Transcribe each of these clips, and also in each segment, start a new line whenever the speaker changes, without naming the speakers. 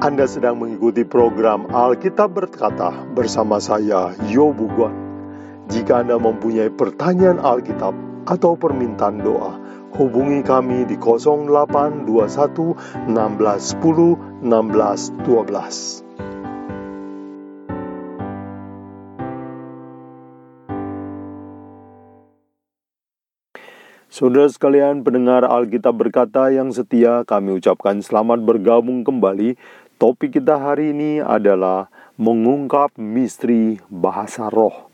Anda sedang mengikuti program Alkitab Berkata bersama saya, Yobu Guan. Jika Anda mempunyai pertanyaan Alkitab atau permintaan doa, hubungi kami di 0821 16 10 16 12. Saudara sekalian pendengar Alkitab berkata yang setia, kami ucapkan selamat bergabung kembali. Topik kita hari ini adalah mengungkap misteri bahasa roh.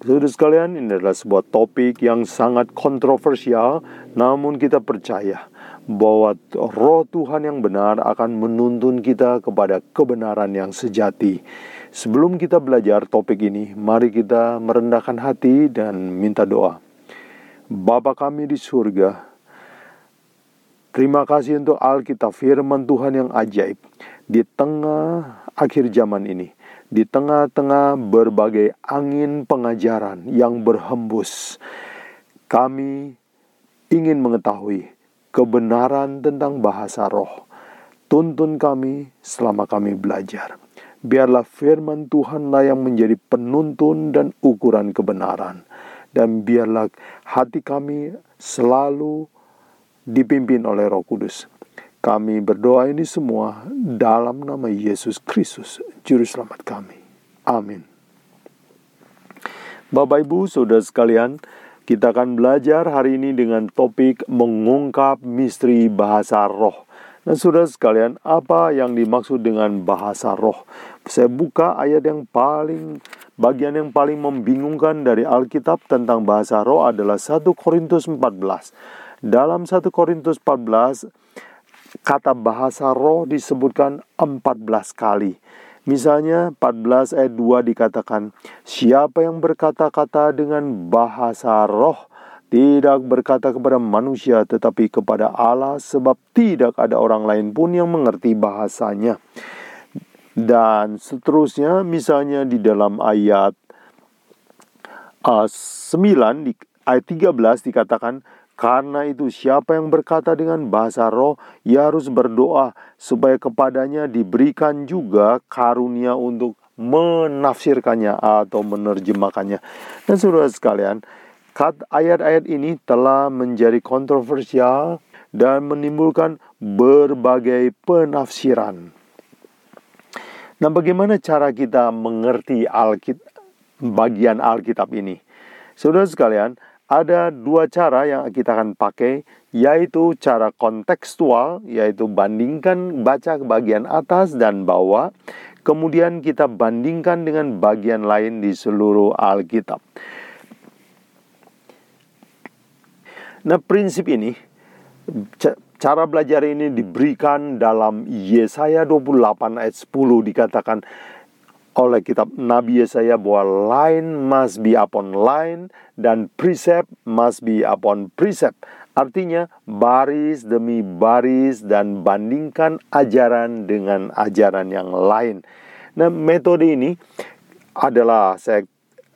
Saudara sekalian, ini adalah sebuah topik yang sangat kontroversial, namun kita percaya bahwa roh Tuhan yang benar akan menuntun kita kepada kebenaran yang sejati. Sebelum kita belajar topik ini, mari kita merendahkan hati dan minta doa. Bapa kami di surga, terima kasih untuk Alkitab firman Tuhan yang ajaib di tengah akhir zaman ini, di tengah-tengah berbagai angin pengajaran yang berhembus. Kami ingin mengetahui kebenaran tentang bahasa roh. Tuntun kami selama kami belajar. Biarlah firman Tuhanlah yang menjadi penuntun dan ukuran kebenaran dan biarlah hati kami selalu dipimpin oleh Roh Kudus. Kami berdoa ini semua dalam nama Yesus Kristus, Juru Selamat kami. Amin. Bapak Ibu, Saudara sekalian, kita akan belajar hari ini dengan topik mengungkap misteri bahasa roh. Nah, saudara sekalian, apa yang dimaksud dengan bahasa roh? Saya buka ayat yang paling, bagian yang paling membingungkan dari Alkitab tentang bahasa roh adalah 1 Korintus 14. Dalam 1 Korintus 14, kata bahasa roh disebutkan 14 kali. Misalnya 14 ayat 2 dikatakan, Siapa yang berkata-kata dengan bahasa roh, tidak berkata kepada manusia tetapi kepada Allah sebab tidak ada orang lain pun yang mengerti bahasanya. Dan seterusnya misalnya di dalam ayat uh, 9 di ayat 13 dikatakan karena itu siapa yang berkata dengan bahasa roh ia harus berdoa supaya kepadanya diberikan juga karunia untuk menafsirkannya atau menerjemahkannya. Dan saudara sekalian, ayat-ayat ini telah menjadi kontroversial dan menimbulkan berbagai penafsiran. Nah, bagaimana cara kita mengerti Alkit bagian Alkitab ini? Saudara sekalian, ada dua cara yang kita akan pakai, yaitu cara kontekstual, yaitu bandingkan baca bagian atas dan bawah, kemudian kita bandingkan dengan bagian lain di seluruh Alkitab. Nah, prinsip ini cara belajar ini diberikan dalam Yesaya 28 ayat 10 dikatakan oleh kitab Nabi Yesaya bahwa line must be upon line dan precept must be upon precept. Artinya baris demi baris dan bandingkan ajaran dengan ajaran yang lain. Nah, metode ini adalah saya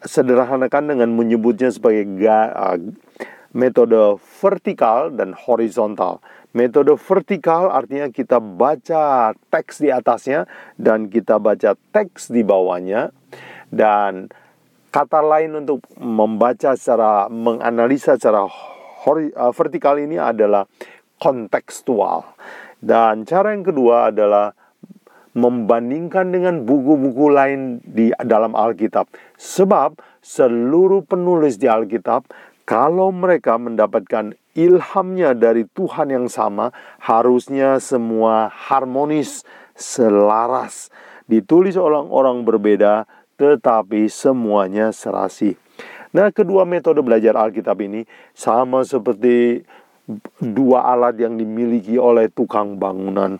sederhanakan dengan menyebutnya sebagai metode vertikal dan horizontal. Metode vertikal artinya kita baca teks di atasnya dan kita baca teks di bawahnya dan kata lain untuk membaca secara menganalisa secara uh, vertikal ini adalah kontekstual. Dan cara yang kedua adalah membandingkan dengan buku-buku lain di dalam Alkitab. Sebab seluruh penulis di Alkitab kalau mereka mendapatkan ilhamnya dari Tuhan yang sama, harusnya semua harmonis, selaras, ditulis orang-orang berbeda, tetapi semuanya serasi. Nah, kedua metode belajar Alkitab ini sama seperti dua alat yang dimiliki oleh tukang bangunan.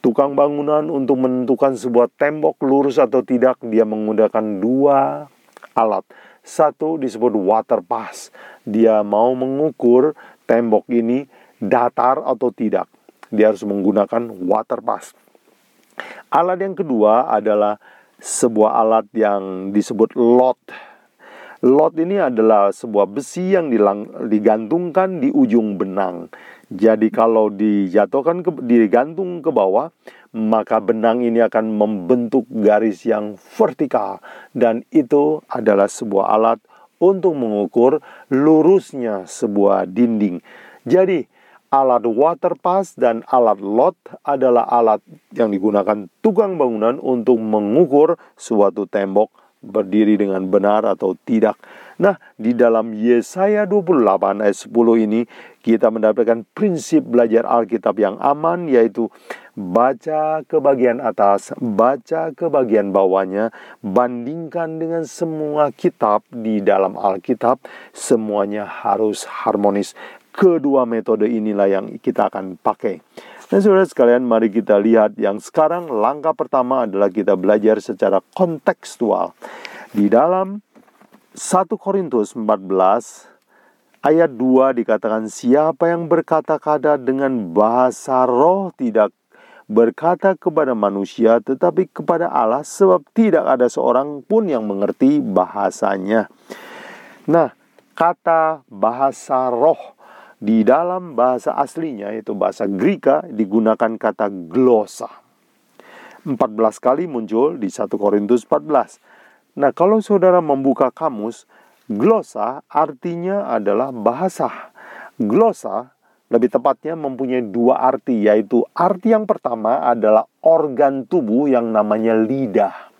Tukang bangunan untuk menentukan sebuah tembok lurus atau tidak, dia menggunakan dua alat. Satu disebut water pass. Dia mau mengukur tembok ini datar atau tidak. Dia harus menggunakan water pass. Alat yang kedua adalah sebuah alat yang disebut lot. Lot ini adalah sebuah besi yang digantungkan di ujung benang. Jadi kalau dijatuhkan ke, digantung ke bawah, maka benang ini akan membentuk garis yang vertikal dan itu adalah sebuah alat untuk mengukur lurusnya sebuah dinding. Jadi, alat water pass dan alat lot adalah alat yang digunakan tukang bangunan untuk mengukur suatu tembok berdiri dengan benar atau tidak. Nah, di dalam Yesaya 28 ayat 10 ini kita mendapatkan prinsip belajar Alkitab yang aman yaitu baca ke bagian atas, baca ke bagian bawahnya, bandingkan dengan semua kitab di dalam Alkitab, semuanya harus harmonis. Kedua metode inilah yang kita akan pakai. Nah, saudara sekalian, mari kita lihat yang sekarang langkah pertama adalah kita belajar secara kontekstual. Di dalam 1 Korintus 14 ayat 2 dikatakan siapa yang berkata-kata dengan bahasa roh tidak berkata kepada manusia tetapi kepada Allah sebab tidak ada seorang pun yang mengerti bahasanya. Nah, kata bahasa roh di dalam bahasa aslinya yaitu bahasa Greka digunakan kata glosa. 14 kali muncul di 1 Korintus 14. Nah, kalau saudara membuka kamus, glosa artinya adalah bahasa. Glosa lebih tepatnya mempunyai dua arti, yaitu arti yang pertama adalah organ tubuh yang namanya lidah.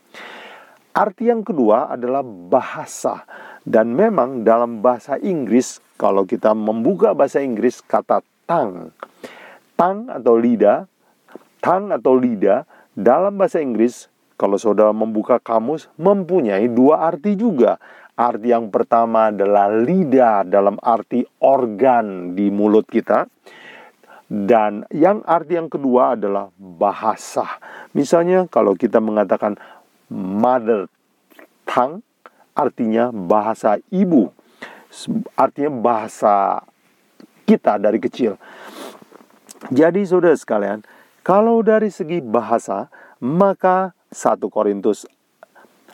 Arti yang kedua adalah bahasa. Dan memang dalam bahasa Inggris, kalau kita membuka bahasa Inggris kata tang, tang atau lidah, tang atau lidah dalam bahasa Inggris, kalau saudara membuka kamus, mempunyai dua arti juga. Arti yang pertama adalah lidah dalam arti organ di mulut kita. Dan yang arti yang kedua adalah bahasa. Misalnya kalau kita mengatakan mother tongue, artinya bahasa ibu, artinya bahasa kita dari kecil. Jadi saudara sekalian, kalau dari segi bahasa, maka 1 Korintus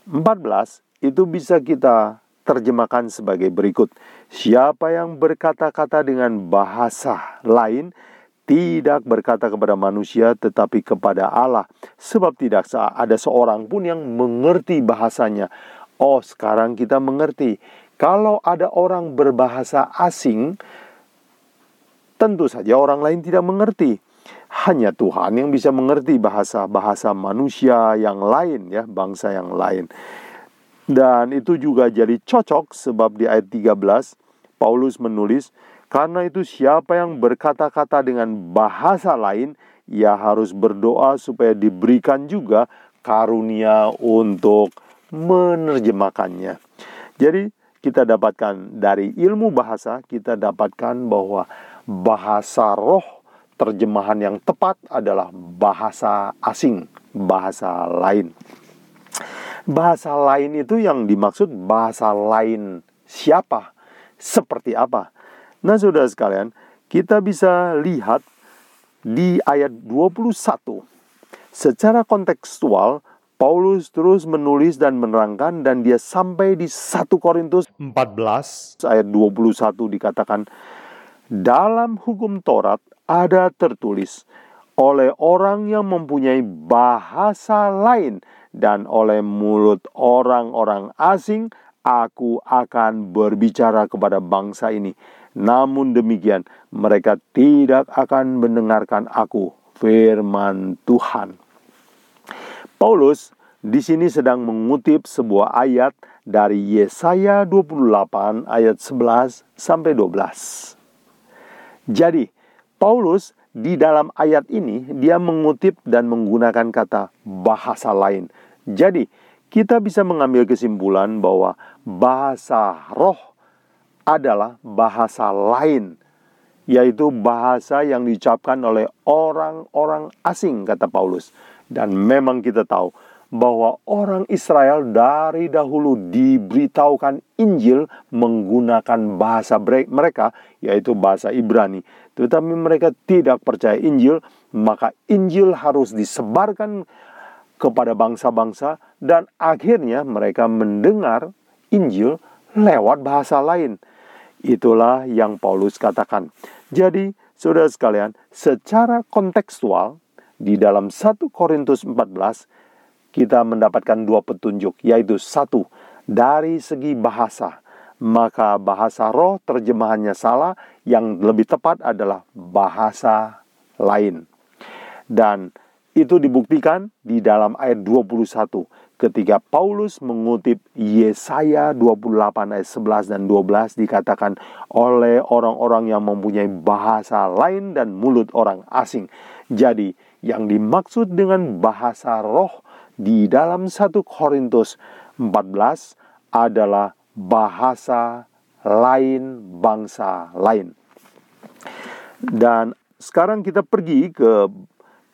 14 itu bisa kita terjemahkan sebagai berikut. Siapa yang berkata-kata dengan bahasa lain tidak berkata kepada manusia tetapi kepada Allah sebab tidak ada seorang pun yang mengerti bahasanya Oh, sekarang kita mengerti. Kalau ada orang berbahasa asing, tentu saja orang lain tidak mengerti. Hanya Tuhan yang bisa mengerti bahasa-bahasa manusia yang lain ya, bangsa yang lain. Dan itu juga jadi cocok sebab di ayat 13 Paulus menulis, karena itu siapa yang berkata-kata dengan bahasa lain, ia harus berdoa supaya diberikan juga karunia untuk menerjemahkannya. Jadi kita dapatkan dari ilmu bahasa, kita dapatkan bahwa bahasa roh terjemahan yang tepat adalah bahasa asing, bahasa lain. Bahasa lain itu yang dimaksud bahasa lain siapa, seperti apa. Nah, Saudara sekalian, kita bisa lihat di ayat 21 secara kontekstual Paulus terus menulis dan menerangkan dan dia sampai di 1 Korintus 14 ayat 21 dikatakan dalam hukum Taurat ada tertulis oleh orang yang mempunyai bahasa lain dan oleh mulut orang-orang asing aku akan berbicara kepada bangsa ini namun demikian mereka tidak akan mendengarkan aku firman Tuhan Paulus di sini sedang mengutip sebuah ayat dari Yesaya 28 ayat 11 sampai 12. Jadi, Paulus di dalam ayat ini dia mengutip dan menggunakan kata bahasa lain. Jadi, kita bisa mengambil kesimpulan bahwa bahasa roh adalah bahasa lain, yaitu bahasa yang diucapkan oleh orang-orang asing, kata Paulus. Dan memang kita tahu bahwa orang Israel dari dahulu diberitahukan Injil menggunakan bahasa mereka, yaitu bahasa Ibrani. Tetapi mereka tidak percaya Injil, maka Injil harus disebarkan kepada bangsa-bangsa, dan akhirnya mereka mendengar Injil lewat bahasa lain. Itulah yang Paulus katakan. Jadi, saudara sekalian, secara kontekstual di dalam 1 Korintus 14 kita mendapatkan dua petunjuk, yaitu satu, dari segi bahasa, maka bahasa roh terjemahannya salah, yang lebih tepat adalah bahasa lain. Dan itu dibuktikan di dalam ayat 21 ketika Paulus mengutip Yesaya 28 ayat 11 dan 12 dikatakan oleh orang-orang yang mempunyai bahasa lain dan mulut orang asing. Jadi yang dimaksud dengan bahasa roh di dalam 1 Korintus 14 adalah bahasa lain bangsa lain. Dan sekarang kita pergi ke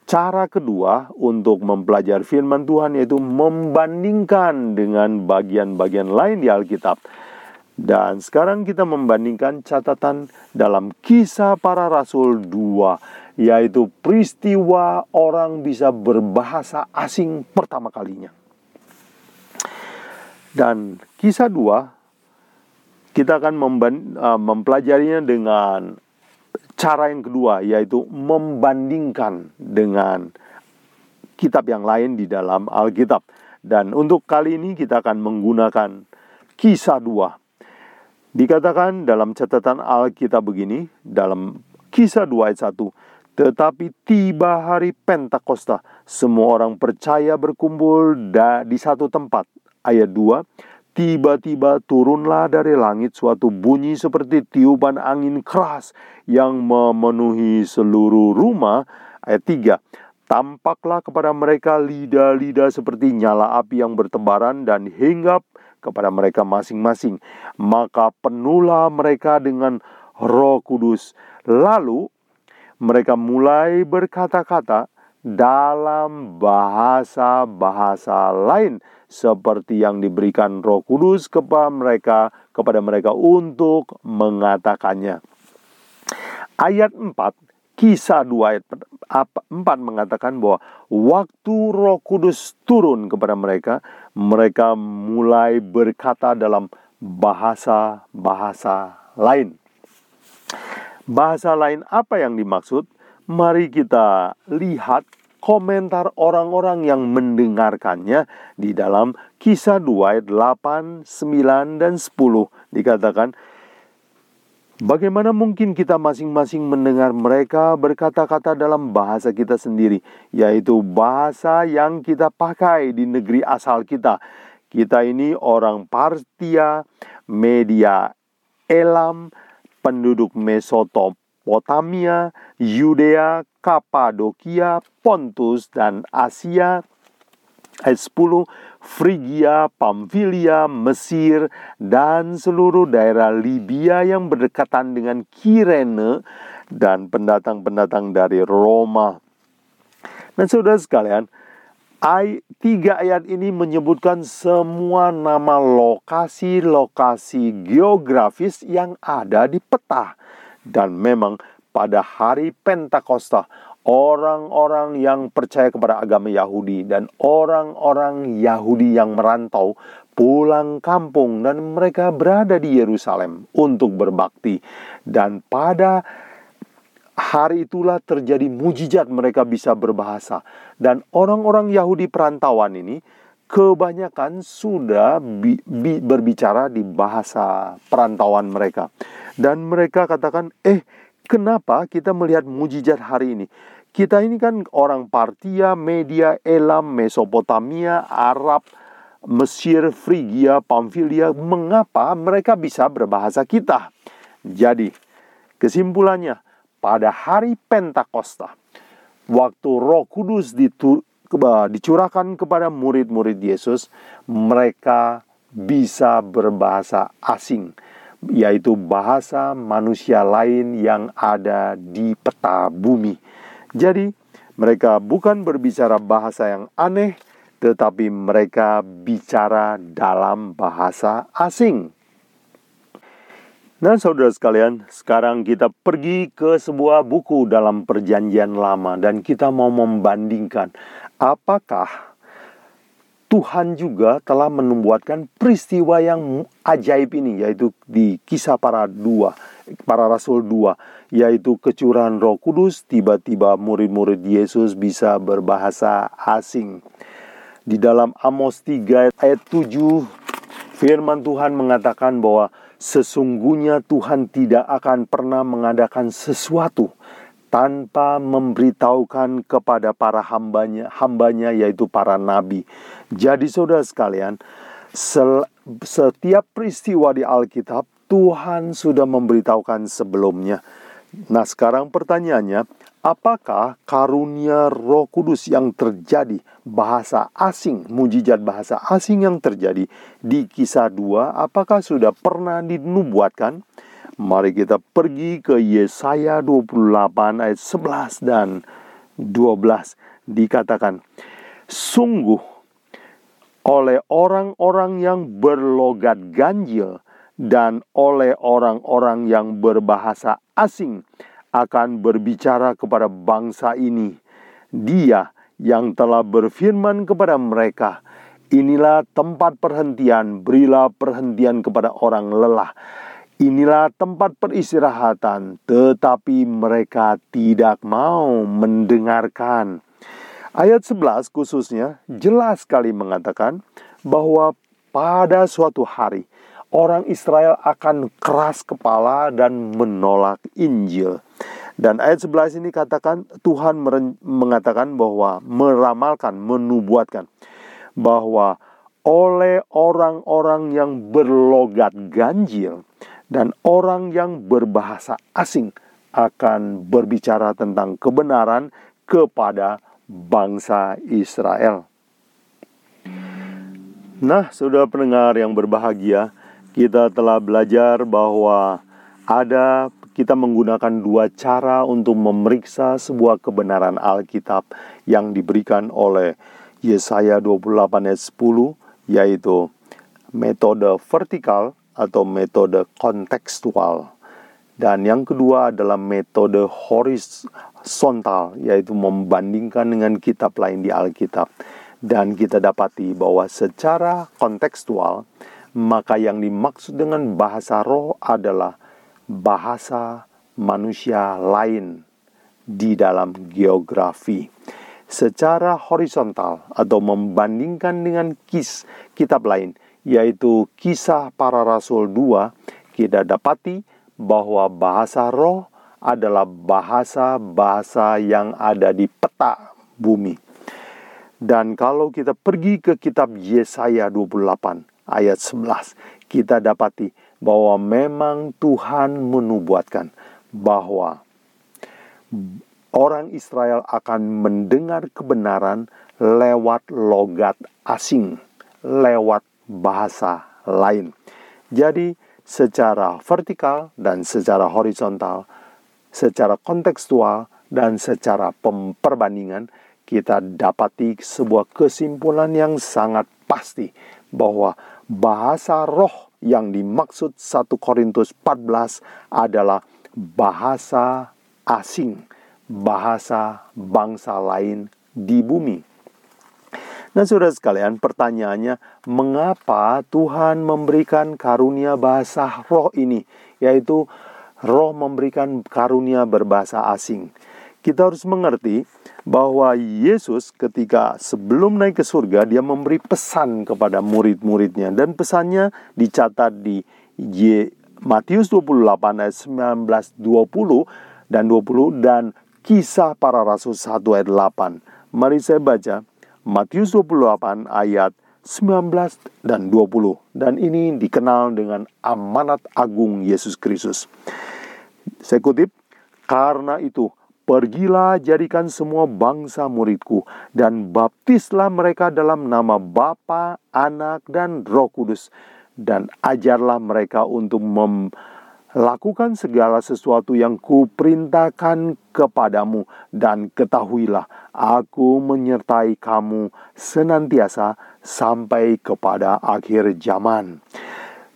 cara kedua untuk mempelajari firman Tuhan yaitu membandingkan dengan bagian-bagian lain di Alkitab. Dan sekarang kita membandingkan catatan dalam kisah para rasul 2 yaitu peristiwa orang bisa berbahasa asing pertama kalinya. Dan kisah dua, kita akan uh, mempelajarinya dengan cara yang kedua, yaitu membandingkan dengan kitab yang lain di dalam Alkitab. Dan untuk kali ini kita akan menggunakan kisah dua. Dikatakan dalam catatan Alkitab begini, dalam kisah 2 ayat 1, tetapi tiba hari Pentakosta, semua orang percaya berkumpul di satu tempat. Ayat 2, tiba-tiba turunlah dari langit suatu bunyi seperti tiupan angin keras yang memenuhi seluruh rumah. Ayat 3, tampaklah kepada mereka lidah-lidah seperti nyala api yang bertebaran dan hinggap kepada mereka masing-masing. Maka penuhlah mereka dengan roh kudus. Lalu mereka mulai berkata-kata dalam bahasa-bahasa lain seperti yang diberikan Roh Kudus kepada mereka kepada mereka untuk mengatakannya. Ayat 4 Kisah 2 ayat 4 mengatakan bahwa waktu Roh Kudus turun kepada mereka, mereka mulai berkata dalam bahasa-bahasa lain. Bahasa lain apa yang dimaksud? Mari kita lihat komentar orang-orang yang mendengarkannya di dalam kisah 2 ayat 8, 9, dan 10. Dikatakan, Bagaimana mungkin kita masing-masing mendengar mereka berkata-kata dalam bahasa kita sendiri, yaitu bahasa yang kita pakai di negeri asal kita. Kita ini orang Partia, media Elam, penduduk Mesopotamia, Yudea, Kapadokia, Pontus, dan Asia. Ayat 10, Frigia, Pamfilia, Mesir, dan seluruh daerah Libya yang berdekatan dengan Kirene dan pendatang-pendatang dari Roma. Dan saudara sekalian, Ay, tiga ayat ini menyebutkan semua nama lokasi-lokasi geografis yang ada di peta. Dan memang pada hari Pentakosta, orang-orang yang percaya kepada agama Yahudi dan orang-orang Yahudi yang merantau pulang kampung dan mereka berada di Yerusalem untuk berbakti. Dan pada hari itulah terjadi mujizat mereka bisa berbahasa. Dan orang-orang Yahudi perantauan ini kebanyakan sudah bi bi berbicara di bahasa perantauan mereka. Dan mereka katakan, eh kenapa kita melihat mujizat hari ini? Kita ini kan orang Partia, Media, Elam, Mesopotamia, Arab, Mesir, Frigia, Pamfilia. Mengapa mereka bisa berbahasa kita? Jadi, kesimpulannya, pada hari Pentakosta, waktu Roh Kudus dicurahkan kepada murid-murid Yesus, mereka bisa berbahasa asing, yaitu bahasa manusia lain yang ada di peta bumi. Jadi, mereka bukan berbicara bahasa yang aneh, tetapi mereka bicara dalam bahasa asing. Nah, saudara sekalian, sekarang kita pergi ke sebuah buku dalam Perjanjian Lama, dan kita mau membandingkan apakah Tuhan juga telah membuatkan peristiwa yang ajaib ini, yaitu di Kisah Para Dua, para rasul 2 yaitu kecurangan Roh Kudus tiba-tiba murid-murid Yesus bisa berbahasa asing. Di dalam Amos 3 ayat 7 firman Tuhan mengatakan bahwa sesungguhnya Tuhan tidak akan pernah mengadakan sesuatu tanpa memberitahukan kepada para hambanya, hambanya yaitu para nabi. Jadi saudara sekalian, setiap peristiwa di Alkitab Tuhan sudah memberitahukan sebelumnya. Nah sekarang pertanyaannya, apakah karunia roh kudus yang terjadi, bahasa asing, mujizat bahasa asing yang terjadi di kisah 2, apakah sudah pernah dinubuatkan? Mari kita pergi ke Yesaya 28 ayat 11 dan 12 dikatakan sungguh oleh orang-orang yang berlogat ganjil dan oleh orang-orang yang berbahasa asing akan berbicara kepada bangsa ini dia yang telah berfirman kepada mereka inilah tempat perhentian berilah perhentian kepada orang lelah Inilah tempat peristirahatan, tetapi mereka tidak mau mendengarkan. Ayat 11 khususnya jelas sekali mengatakan bahwa pada suatu hari orang Israel akan keras kepala dan menolak Injil. Dan ayat 11 ini katakan Tuhan mengatakan bahwa meramalkan, menubuatkan bahwa oleh orang-orang yang berlogat ganjil, dan orang yang berbahasa asing akan berbicara tentang kebenaran kepada bangsa Israel. Nah, saudara pendengar yang berbahagia, kita telah belajar bahwa ada kita menggunakan dua cara untuk memeriksa sebuah kebenaran Alkitab yang diberikan oleh Yesaya 28 ayat 10 yaitu metode vertikal atau metode kontekstual. Dan yang kedua adalah metode horizontal, yaitu membandingkan dengan kitab lain di Alkitab. Dan kita dapati bahwa secara kontekstual, maka yang dimaksud dengan bahasa roh adalah bahasa manusia lain di dalam geografi. Secara horizontal atau membandingkan dengan kis kitab lain, yaitu kisah para rasul 2, kita dapati bahwa bahasa roh adalah bahasa-bahasa yang ada di peta bumi. Dan kalau kita pergi ke kitab Yesaya 28 ayat 11, kita dapati bahwa memang Tuhan menubuatkan bahwa orang Israel akan mendengar kebenaran lewat logat asing, lewat bahasa lain. Jadi, secara vertikal dan secara horizontal, secara kontekstual dan secara perbandingan, kita dapati sebuah kesimpulan yang sangat pasti bahwa bahasa roh yang dimaksud 1 Korintus 14 adalah bahasa asing, bahasa bangsa lain di bumi. Nah, saudara sekalian, pertanyaannya, mengapa Tuhan memberikan karunia bahasa roh ini, yaitu roh memberikan karunia berbahasa asing? Kita harus mengerti bahwa Yesus ketika sebelum naik ke surga, dia memberi pesan kepada murid-muridnya. Dan pesannya dicatat di Matius 28 ayat 19, 20 dan 20 dan kisah para rasul 1 ayat 8. Mari saya baca. Matius 28 ayat 19 dan 20 dan ini dikenal dengan amanat agung Yesus Kristus. Saya kutip, karena itu pergilah jadikan semua bangsa muridku dan baptislah mereka dalam nama Bapa, Anak dan Roh Kudus dan ajarlah mereka untuk mem Lakukan segala sesuatu yang kuperintahkan kepadamu dan ketahuilah aku menyertai kamu senantiasa sampai kepada akhir zaman.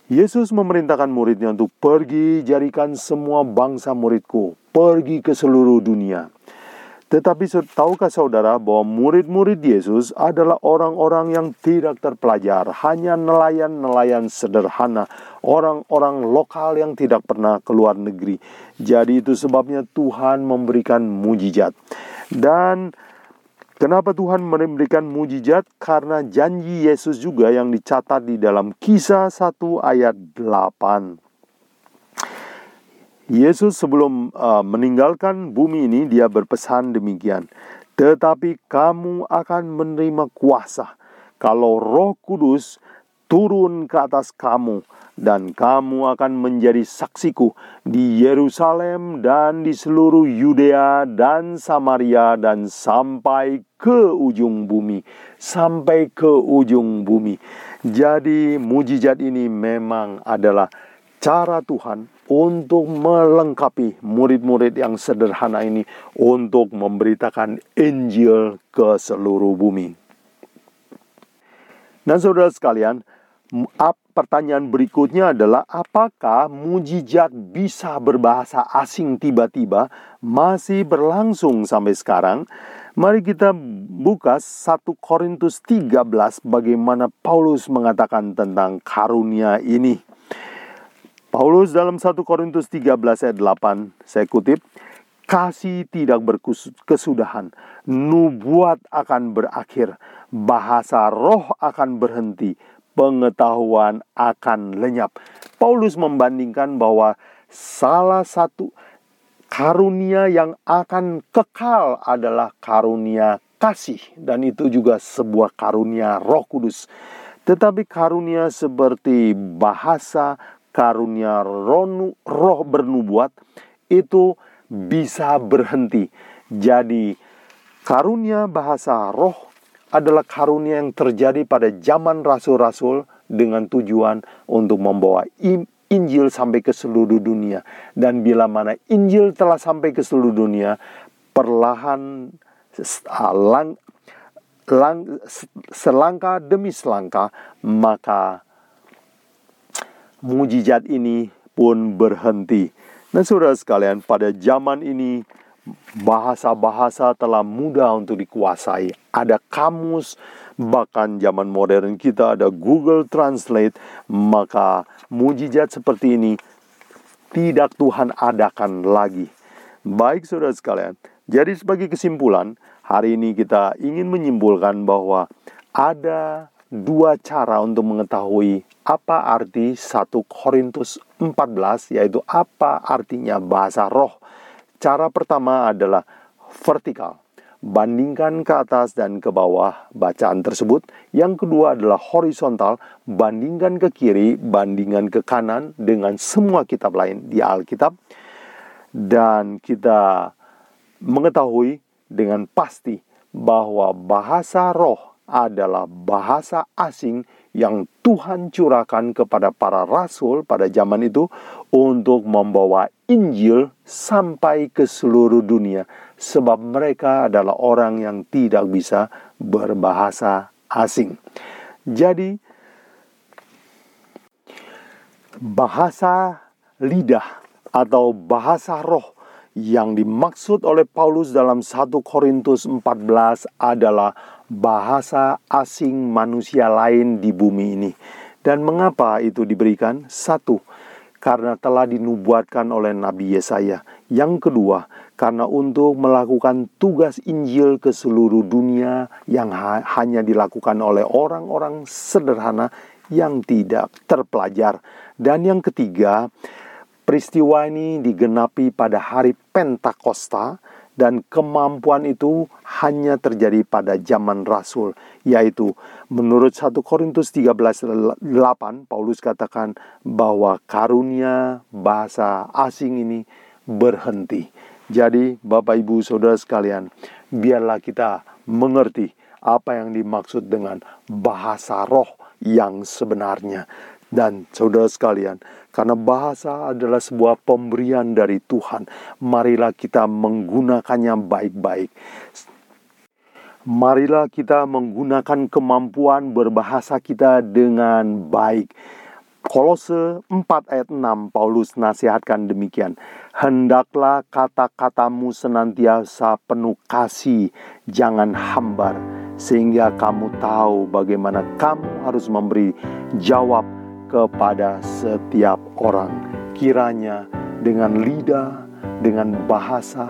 Yesus memerintahkan muridnya untuk pergi jadikan semua bangsa muridku, pergi ke seluruh dunia. Tetapi tahukah saudara bahwa murid-murid Yesus adalah orang-orang yang tidak terpelajar, hanya nelayan-nelayan sederhana, orang-orang lokal yang tidak pernah keluar negeri. Jadi itu sebabnya Tuhan memberikan mujizat. Dan Kenapa Tuhan memberikan mujizat? Karena janji Yesus juga yang dicatat di dalam kisah 1 ayat 8. Yesus sebelum uh, meninggalkan bumi ini dia berpesan demikian. Tetapi kamu akan menerima kuasa kalau Roh Kudus turun ke atas kamu dan kamu akan menjadi saksiku di Yerusalem dan di seluruh Yudea dan Samaria dan sampai ke ujung bumi sampai ke ujung bumi. Jadi mujizat ini memang adalah cara Tuhan untuk melengkapi murid-murid yang sederhana ini untuk memberitakan Injil ke seluruh bumi. Nah, saudara sekalian, pertanyaan berikutnya adalah apakah mujizat bisa berbahasa asing tiba-tiba masih berlangsung sampai sekarang? Mari kita buka 1 Korintus 13 bagaimana Paulus mengatakan tentang karunia ini. Paulus dalam 1 Korintus 13 ayat 8, saya kutip, Kasih tidak berkesudahan, nubuat akan berakhir, bahasa roh akan berhenti, pengetahuan akan lenyap. Paulus membandingkan bahwa salah satu karunia yang akan kekal adalah karunia kasih dan itu juga sebuah karunia Roh Kudus. Tetapi karunia seperti bahasa, karunia roh, roh bernubuat itu bisa berhenti. Jadi karunia bahasa roh adalah karunia yang terjadi pada zaman rasul-rasul dengan tujuan untuk membawa Injil sampai ke seluruh dunia. Dan bila mana Injil telah sampai ke seluruh dunia, perlahan lang, lang, selangkah demi selangkah, maka mujizat ini pun berhenti. Nah, saudara sekalian, pada zaman ini bahasa-bahasa telah mudah untuk dikuasai. Ada kamus, bahkan zaman modern kita ada Google Translate, maka mujizat seperti ini tidak Tuhan adakan lagi. Baik saudara sekalian, jadi sebagai kesimpulan, hari ini kita ingin menyimpulkan bahwa ada dua cara untuk mengetahui apa arti 1 Korintus 14 yaitu apa artinya bahasa roh. Cara pertama adalah vertikal. Bandingkan ke atas dan ke bawah bacaan tersebut. Yang kedua adalah horizontal, bandingkan ke kiri, bandingkan ke kanan dengan semua kitab lain di Alkitab. Dan kita mengetahui dengan pasti bahwa bahasa roh adalah bahasa asing yang Tuhan curahkan kepada para rasul pada zaman itu untuk membawa Injil sampai ke seluruh dunia sebab mereka adalah orang yang tidak bisa berbahasa asing. Jadi bahasa lidah atau bahasa roh yang dimaksud oleh Paulus dalam 1 Korintus 14 adalah bahasa asing manusia lain di bumi ini. Dan mengapa itu diberikan? Satu, karena telah dinubuatkan oleh Nabi Yesaya. Yang kedua, karena untuk melakukan tugas Injil ke seluruh dunia yang ha hanya dilakukan oleh orang-orang sederhana yang tidak terpelajar. Dan yang ketiga, Peristiwa ini digenapi pada hari Pentakosta dan kemampuan itu hanya terjadi pada zaman Rasul, yaitu menurut 1 Korintus 13:8 Paulus katakan bahwa karunia bahasa asing ini berhenti. Jadi, Bapak Ibu Saudara sekalian, biarlah kita mengerti apa yang dimaksud dengan bahasa roh yang sebenarnya. Dan saudara sekalian, karena bahasa adalah sebuah pemberian dari Tuhan, marilah kita menggunakannya baik-baik. Marilah kita menggunakan kemampuan berbahasa kita dengan baik. Kolose 4 ayat 6 Paulus nasihatkan demikian. Hendaklah kata-katamu senantiasa penuh kasih, jangan hambar, sehingga kamu tahu bagaimana kamu harus memberi jawab kepada setiap orang. Kiranya dengan lidah, dengan bahasa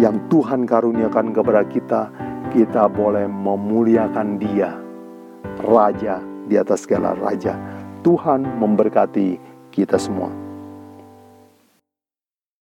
yang Tuhan karuniakan kepada kita, kita boleh memuliakan Dia, Raja di atas segala raja Tuhan memberkati kita semua.